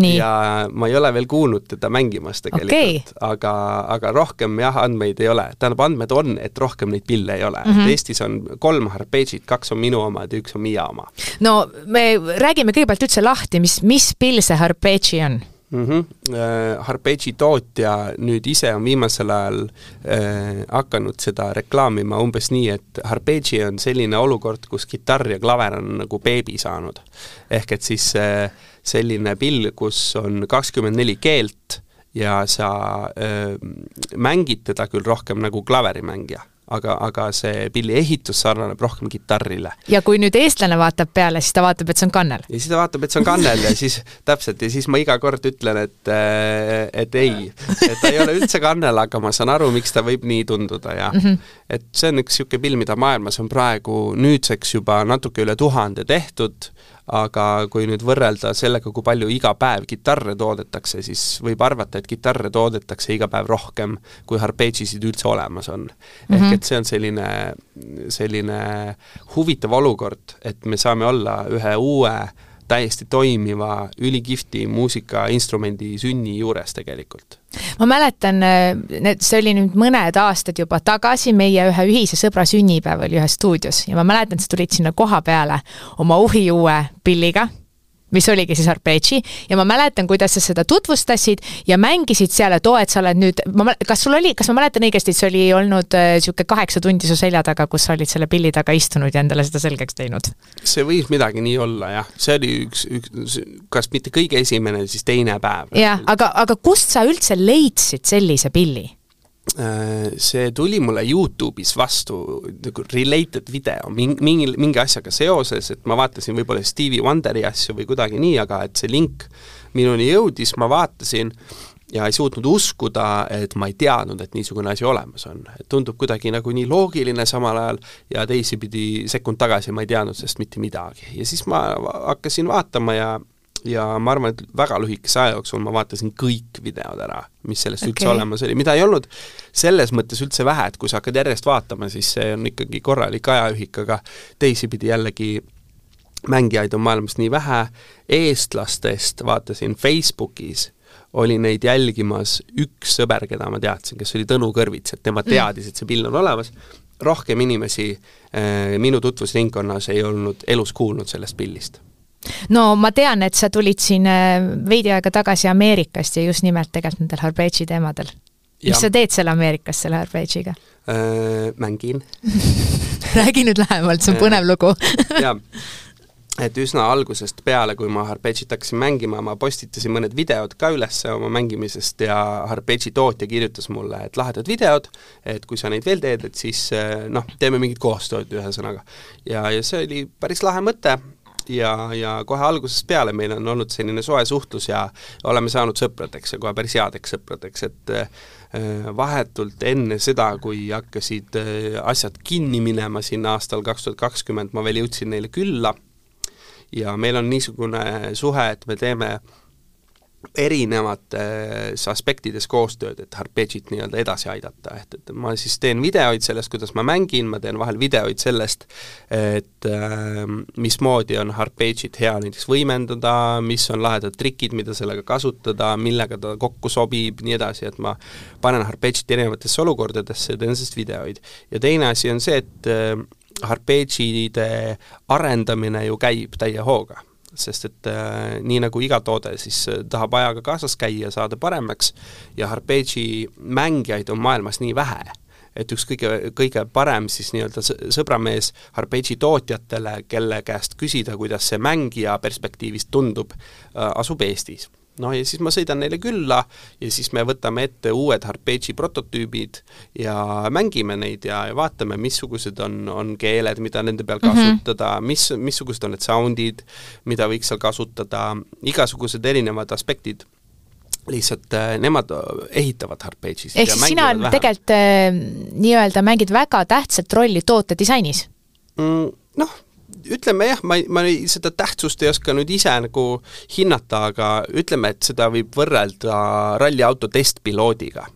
Nii. ja ma ei ole veel kuulnud teda mängimas tegelikult okay., aga, aga rohkem jah, andmeid ei ole. tähendab, andmed on, et rohkem neid pille ei ole mm. -hmm. et Eestis on kolm arpeegit, kaks on minu omad ja üks on Miia oma. no me räägime kõigepealt üldse lahti, mis, mis pill see arpeegi on? mm. -hmm. Äh, Harpeigi tootja nüüd ise on viimasel ajal äh, hakanud seda reklaamima umbes nii, et Harpeigi on selline olukord, kus kitarr ja klaver on nagu beebi saanud. ehk et siis äh, selline pill, kus on kakskümmend neli keelt ja sa äh, mängid teda küll rohkem nagu klaverimängija aga, aga see pilli ehitus sarnaneb rohkem kitarrile. ja kui nüüd eestlane vaatab peale, siis ta vaatab, et see on kannel? ja siis ta vaatab, et see on kannel ja siis täpselt, ja siis ma iga kord ütlen, et et ei, et ta ei ole üldse kannel, aga ma saan aru, miks ta võib nii tunduda ja mm -hmm. et see on üks niisugune pill, mida maailmas on praegu nüüdseks juba natuke üle tuhande tehtud, aga kui nüüd võrrelda sellega, kui palju iga päev kitarre toodetakse, siis võib arvata, et kitarre toodetakse iga päev rohkem, kui arpeggisid üldse olemas on mm. -hmm. ehk mhm. et see on selline, selline huvitav olukord, et me saame olla ühe uue täiesti toimiva, ülikihvti muusikainstrumendi sünni juures tegelikult. Ma mäletan, need, see oli nüüd mõned aastad juba tagasi, meie ühe ühise sõbra sünnipäev oli ühes stuudios ja ma mäletan, sa tulid sinna koha peale oma uhi uue pilliga mis oligi siis arpeggi ja ma mäletan, kuidas sa seda tutvustasid ja mängisid seal, et oo, et sa oled nüüd, ma, kas sul oli, kas ma mäletan õigesti, et see oli olnud niisugune äh, kaheksa tundi su selja taga, kus sa olid selle pilli taga istunud ja endale seda selgeks teinud? see võis midagi nii olla jah, see oli üks, üks, kas mitte kõige esimene, siis teine päev. jah, aga, aga kust sa üldse leidsid sellise pilli? Äh, see tuli mulle Youtube'is vastu nagu related video mingi, mingi, mingi asjaga seoses, et ma vaatasin võib-olla Stevie Wonderi asju või kuidagi nii, aga et see link minuni jõudis, ma vaatasin ja ei suutnud uskuda, et ma ei teadnud, et niisugune asi olemas on. et tundub kuidagi nagu nii loogiline samal ajal ja teisipidi sekund tagasi ma ei teadnud sellest mitte midagi. ja siis ma hakkasin vaatama ja ja ma arvan, et väga lühikese aja jooksul ma vaatasin kõik videod ära, mis sellest okay. üldse olemas oli, mida ei olnud selles mõttes üldse vähe, et kui sa hakkad järjest vaatama, siis see on ikkagi korralik ajaühik, aga teisipidi jällegi mängijaid on maailmas nii vähe, eestlastest vaatasin Facebookis, oli neid jälgimas üks sõber, keda ma teadsin, kes oli Tõnu Kõrvits, et tema mm. teadis, et see pill on olemas, rohkem inimesi äh, minu tutvusringkonnas ei olnud elus kuulnud sellest pillist no ma tean, et sa tulid siin äh, veidi aega tagasi Ameerikast ja just nimelt tegelikult nendel Harbeigi teemadel. mis sa teed seal Ameerikas selle Harbegiga äh,? mängin räägi nüüd lähemalt, see on põnev lugu jaa et üsna algusest peale, kui ma Harpegit hakkasin mängima, ma postitasin mõned videod ka üles oma mängimisest ja Harpegi tootja kirjutas mulle, et lahedad videod, et kui sa neid veel teed, et siis noh, teeme mingit koostööd, ühesõnaga. ja, ja see oli päris lahe mõte ja, ja kohe algusest peale meil on olnud selline soe suhtlus ja oleme saanud sõpradeks ja kohe päris headeks sõpradeks, et vahetult enne seda, kui hakkasid asjad kinni minema siin aastal kaks tuhat kakskümmend, ma veel jõudsin neile külla. Ja meil on niisugune suhe, et me teeme erinevates aspektides koostööd, et Harpegit nii-öelda edasi aidata, et, et ma siis teen videoid sellest, kuidas ma mängin, ma teen vahel videoid sellest, et äh, mismoodi on Harpegit hea näiteks võimendada, mis on lahedad trikid, mida sellega kasutada, millega ta kokku sobib, nii edasi, et ma panen Harpegit erinevatesse olukordadesse ja teen sellest videoid. ja teine asi on see, et äh, arpeegide arendamine ju käib täie hooga sest et äh, nii nagu iga toode, siis äh, tahab ajaga kaasas käia, saada paremaks. Ja arpeegi mängijaid on maailmas nii vähe, et üks kõige, kõige parem siis nii-öelda sõbramees arpeegi tootjatele, kelle käest küsida, kuidas see mängija perspektiivist tundub äh,, asub Eestis noh, ja siis ma sõidan neile külla ja siis me võtame ette uued Harpegi prototüübid ja mängime neid ja, ja vaatame, missugused on, on keeled, mida nende peal mhm. kasutada mm, -hmm. mis, missugused on need sound'id, mida võiks seal kasutada, igasugused erinevad aspektid lihtsalt äh, nemad ehitavad Harpegis. ehk siis sina tegelikult äh, nii-öelda mängid väga tähtsat rolli toote disainis mm,? Noh, ütleme jah, ma ei, ma ei, seda tähtsust ei oska nüüd ise nagu hinnata, aga ütleme, et seda võib võrrelda ralliauto testpiloodiga.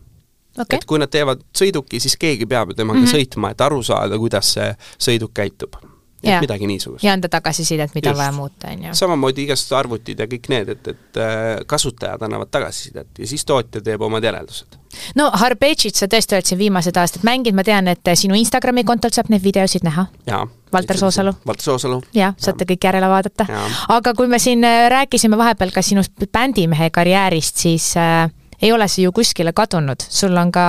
Okay.. et kui nad teevad sõiduki, siis keegi peab ju temaga mm -hmm. sõitma, et aru saada, kuidas see sõiduk käitub et midagi niisugust. ja anda tagasisidet, mida on vaja muuta, on ju. samamoodi igasugused arvutid ja kõik need, et, et äh, kasutajad annavad tagasisidet ja siis tootja teeb omad järeldused. no Harbegit sa tõesti oled siin viimased aastad mänginud, ma tean, et sinu Instagrami kontolt saab neid videosid näha. Valter Soosalu. Valter Soosalu. jah, saate kõik järele vaadata. aga kui me siin äh, rääkisime vahepeal ka sinust bändimehe karjäärist, siis äh, ei ole see ju kuskile kadunud, sul on ka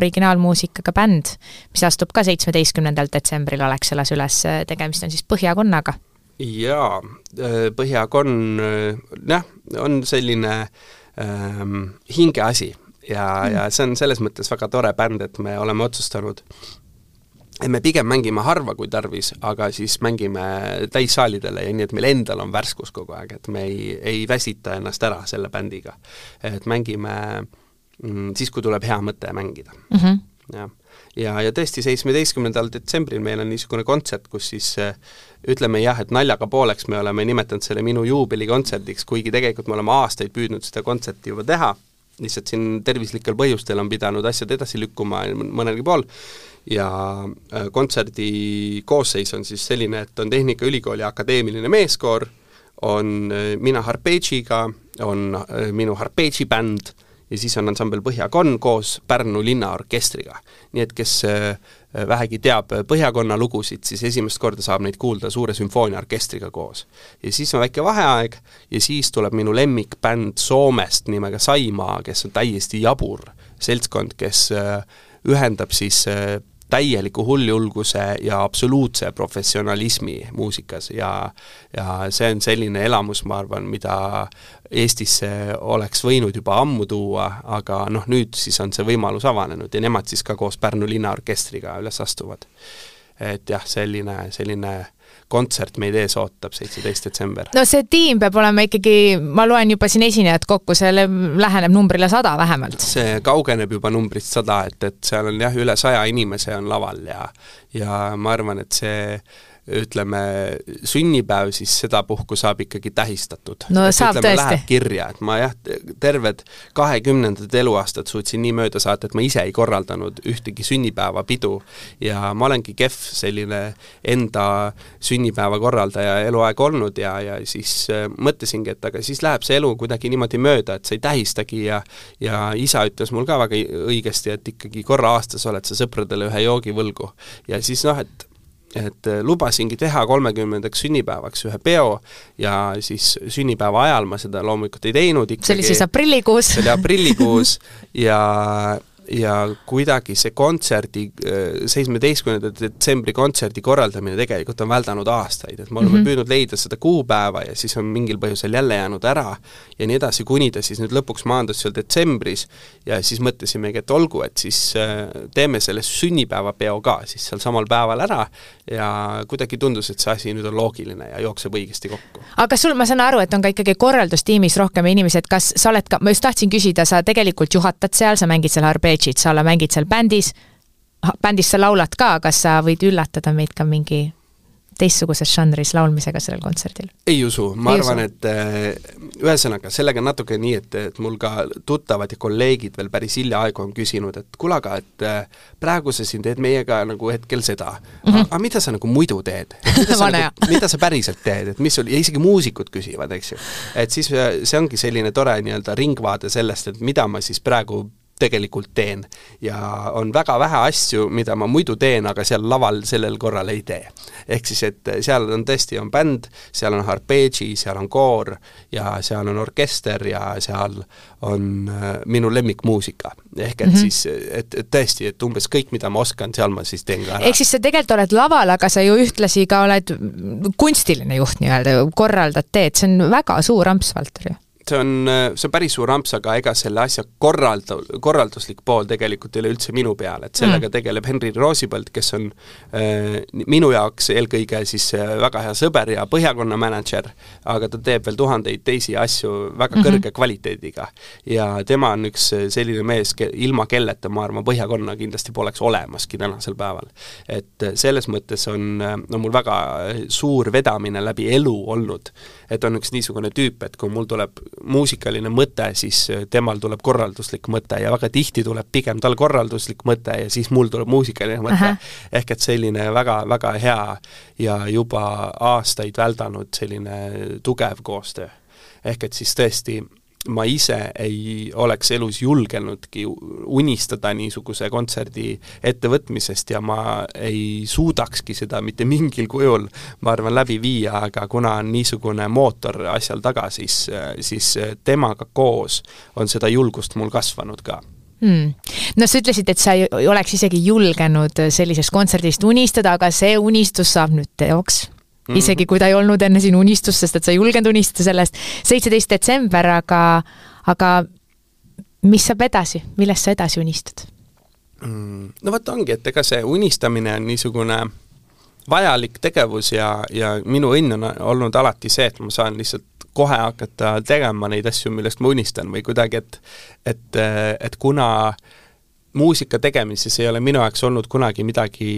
originaalmuusikaga bänd, mis astub ka seitsmeteistkümnendal detsembril Alexelas üles, tegemist on siis Põhjakonnaga. jaa, äh, Põhjakonna äh, jah, on selline ähm, hingeasi ja mm., ja see on selles mõttes väga tore bänd, et me oleme otsustanud et me pigem mängime harva, kui tarvis, aga siis mängime täissaalidele ja nii, et meil endal on värskus kogu aeg, et me ei, ei väsita ennast ära selle bändiga. et mängime mm, siis, kui tuleb hea mõte mängida mm. -hmm. jah, ja, ja tõesti, seitsmeteistkümnendal detsembril meil on niisugune kontsert, kus siis ütleme jah, et naljaga pooleks me oleme nimetanud selle minu juubelikontserdiks, kuigi tegelikult me oleme aastaid püüdnud seda kontserti juba teha, lihtsalt siin tervislikel põhjustel on pidanud asjad edasi lükkuma mõnelgi pool, ja äh, kontserdi koosseis on siis selline, et on Tehnikaülikooli akadeemiline meeskoor, on äh, mina Harpegiga, on äh, minu Harpegi bänd ja siis on ansambel Põhjakonna koos Pärnu linnaorkestriga. nii et kes vähegi teab Põhjakonna lugusid, siis esimest korda saab neid kuulda suure sümfooniaorkestriga koos. ja siis on väike vaheaeg ja siis tuleb minu lemmikbänd Soomest nimega Saimaa, kes on täiesti jabur seltskond, kes ühendab siis täieliku hulljulguse ja absoluutse professionalismi muusikas ja ja see on selline elamus, ma arvan, mida Eestisse oleks võinud juba ammu tuua, aga noh, nüüd siis on see võimalus avanenud ja nemad siis ka koos Pärnu linnaorkestriga üles astuvad. et jah, selline, selline kontsert meid ees ootab, seitseteist detsember. no see tiim peab olema ikkagi, ma loen juba siin esinejad kokku, see läheneb numbrile sada vähemalt. see kaugeneb juba numbrist sada, et, et seal on jah, üle saja inimese on laval ja ja ma arvan, et see ütleme, sünnipäev, siis sedapuhku saab ikkagi tähistatud. no et, saab ütleme, tõesti. kirja, et ma jah, terved kahekümnendad eluaastad suutsin nii mööda saata, et ma ise ei korraldanud ühtegi sünnipäevapidu ja ma olengi kehv selline enda sünnipäeva korraldaja eluaeg olnud ja, ja siis äh, mõtlesingi, et aga siis läheb see elu kuidagi niimoodi mööda, et sa ei tähistagi ja ja isa ütles mul ka väga õigesti, et ikkagi korra aastas oled sa sõpradele ühe joogi võlgu. ja siis noh, et et äh, lubasingi teha kolmekümnendaks sünnipäevaks ühe peo ja siis sünnipäeva ajal ma seda loomulikult ei teinud ikkagi. see oli siis aprillikuus? see oli aprillikuus ja ja kuidagi see kontserdi, seitsmeteistkümnenda detsembri kontserdi korraldamine tegelikult on väldanud aastaid, et me oleme mm -hmm. püüdnud leida seda kuupäeva ja siis on mingil põhjusel jälle jäänud ära ja nii edasi, kuni ta siis nüüd lõpuks maandus seal detsembris ja siis mõtlesimegi, et olgu, et siis teeme selle sünnipäevapeo ka siis seal samal päeval ära ja kuidagi tundus, et see asi nüüd on loogiline ja jookseb õigesti kokku. aga kas sul, ma saan aru, et on ka ikkagi korraldustiimis rohkem inimesi, et kas sa oled ka, ma just tahtsin küsida, sa tegelikult juhatad seal, sa mängid seal arpeggi't, sa mängid seal bändis, bändis sa laulad ka, kas sa võid üllatada meid ka mingi teistsuguses žanris laulmisega sellel kontserdil? ei usu, ma ei arvan, et äh, ühesõnaga, sellega on natuke nii, et, et mul ka tuttavad ja kolleegid veel päris hiljaaegu on küsinud, et kuule aga, et äh, praegu sa siin teed meiega nagu hetkel seda mm, -hmm. aga mida sa nagu muidu teed? nagu, mida sa päriselt teed, et mis sul, ja isegi muusikud küsivad, eks ju. et siis äh, see ongi selline tore nii-öelda ringvaade sellest, et mida ma siis praegu tegelikult teen. ja on väga vähe asju, mida ma muidu teen, aga seal laval sellel korral ei tee. ehk siis, et seal on tõesti, on bänd, seal on arpeggi, seal on koor ja seal on orkester ja seal on äh, minu lemmikmuusika. ehk et mm -hmm. siis, et, et tõesti, et umbes kõik, mida ma oskan, seal ma siis teen ka ära. ehk siis sa tegelikult oled laval, aga sa ju ühtlasi ka oled kunstiline juht nii-öelda, korraldad, teed, see on väga suur amps, Valter ju see on, see on päris suur amps, aga ega selle asja korralda-, korralduslik pool tegelikult ei ole üldse minu peal, et sellega mm. tegeleb Henri Roosipõld, kes on äh, minu jaoks eelkõige siis äh, väga hea sõber ja Põhjakonna mänedžer, aga ta teeb veel tuhandeid teisi asju väga mm -hmm. kõrge kvaliteediga. ja tema on üks selline mees, ilma kelleta ma arvan, Põhjakonna kindlasti poleks olemaski tänasel päeval. et selles mõttes on, on mul väga suur vedamine läbi elu olnud, et on üks niisugune tüüp, et kui mul tuleb muusikaline mõte, siis äh, temal tuleb korralduslik mõte ja väga tihti tuleb pigem tal korralduslik mõte ja siis mul tuleb muusikaline mõte. ehk et selline väga, väga hea ja juba aastaid väldanud selline tugev koostöö. ehk et siis tõesti ma ise ei oleks elus julgenudki unistada niisuguse kontserdi ettevõtmisest ja ma ei suudakski seda mitte mingil kujul, ma arvan, läbi viia, aga kuna on niisugune mootor asjal taga, siis, siis temaga koos on seda julgust mul kasvanud ka. Hmm.. no sa ütlesid, et sa ei oleks isegi julgenud sellisest kontserdist unistada, aga see unistus saab nüüd teoks mm, isegi kui ta ei olnud enne sinu unistus, sest et sa ei julgenud unistada sellest. seitseteist detsember, aga, aga mis saab edasi, millest sa edasi unistad mm,? no vot ongi, et ega see unistamine on niisugune vajalik tegevus ja, ja minu õnn on olnud alati see, et ma saan lihtsalt kohe hakata tegema neid asju, millest ma unistan või kuidagi, et et, et kuna muusika tegemises ei ole minu jaoks olnud kunagi midagi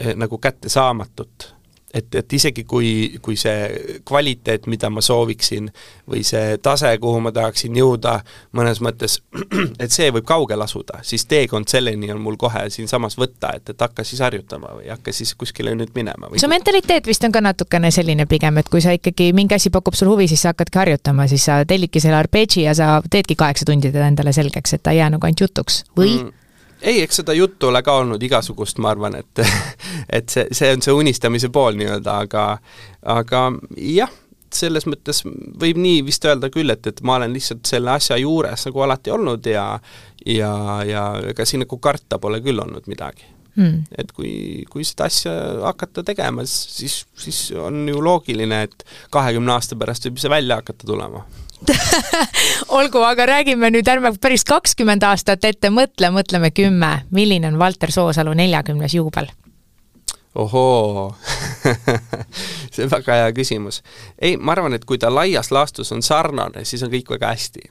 eh, nagu kättesaamatut, et, et isegi kui, kui see kvaliteet, mida ma sooviksin, või see tase, kuhu ma tahaksin jõuda, mõnes mõttes, et see võib kaugel asuda, siis teekond selleni on mul kohe siinsamas võtta, et, et hakka siis harjutama või hakka siis kuskile nüüd minema. su mentaliteet vist on ka natukene selline pigem, et kui sa ikkagi, mingi asi pakub sul huvi, siis sa hakkadki harjutama, siis sa tellidki selle arpeggi ja sa teedki kaheksa tundi teda endale selgeks, et ta ei jää nagu ainult jutuks, või mm.? Ei, eks seda juttu ole ka olnud igasugust, ma arvan, et et see, see on see unistamise pool nii-öelda, aga aga jah, selles mõttes võib nii vist öelda küll, et, et ma olen lihtsalt selle asja juures nagu alati olnud ja ja, ja ega siin nagu karta pole küll olnud midagi. Mm.. et kui, kui seda asja hakata tegema, siis, siis on ju loogiline, et kahekümne aasta pärast võib see välja hakata tulema olgu, aga räägime nüüd, ärme päris kakskümmend aastat ette mõtle, mõtleme kümme. milline on Valter Soosalu neljakümnes juubel? ohoo see on väga hea küsimus. ei, ma arvan, et kui ta laias laastus on sarnane, siis on kõik väga hästi.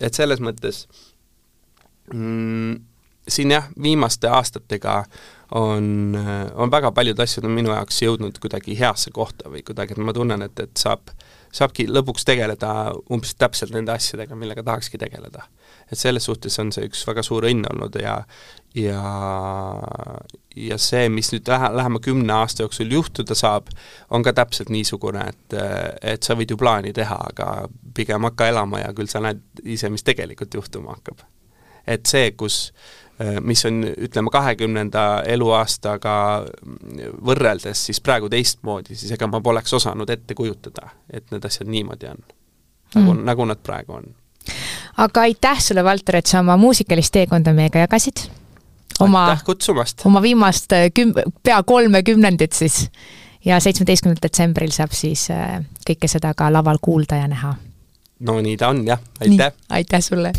et selles mõttes mm, siin jah, viimaste aastatega on, on väga paljud asjad on minu jaoks jõudnud kuidagi heasse kohta või kuidagi, et ma tunnen, et, et saab saabki lõpuks tegeleda umbes täpselt nende asjadega, millega tahakski tegeleda. et selles suhtes on see üks väga suur õnn olnud ja ja, ja see, mis nüüd lähe, lähema kümne aasta jooksul juhtuda saab, on ka täpselt niisugune, et, et sa võid ju plaani teha, aga pigem hakka elama ja küll sa näed ise, mis tegelikult juhtuma hakkab. et see, kus mis on, ütleme, kahekümnenda eluaastaga võrreldes siis praegu teistmoodi, siis ega ma poleks osanud ette kujutada, et need asjad niimoodi on. nagu mm., nagu nad praegu on aga aitäh sulle, Valter, et sa oma muusikalist teekonda meiega jagasid. oma, oma viimast äh, küm-, pea kolme kümnendit siis. ja seitsmeteistkümnendal detsembril saab siis äh, kõike seda ka laval kuulda ja näha. no nii ta on jah, aitäh! aitäh sulle!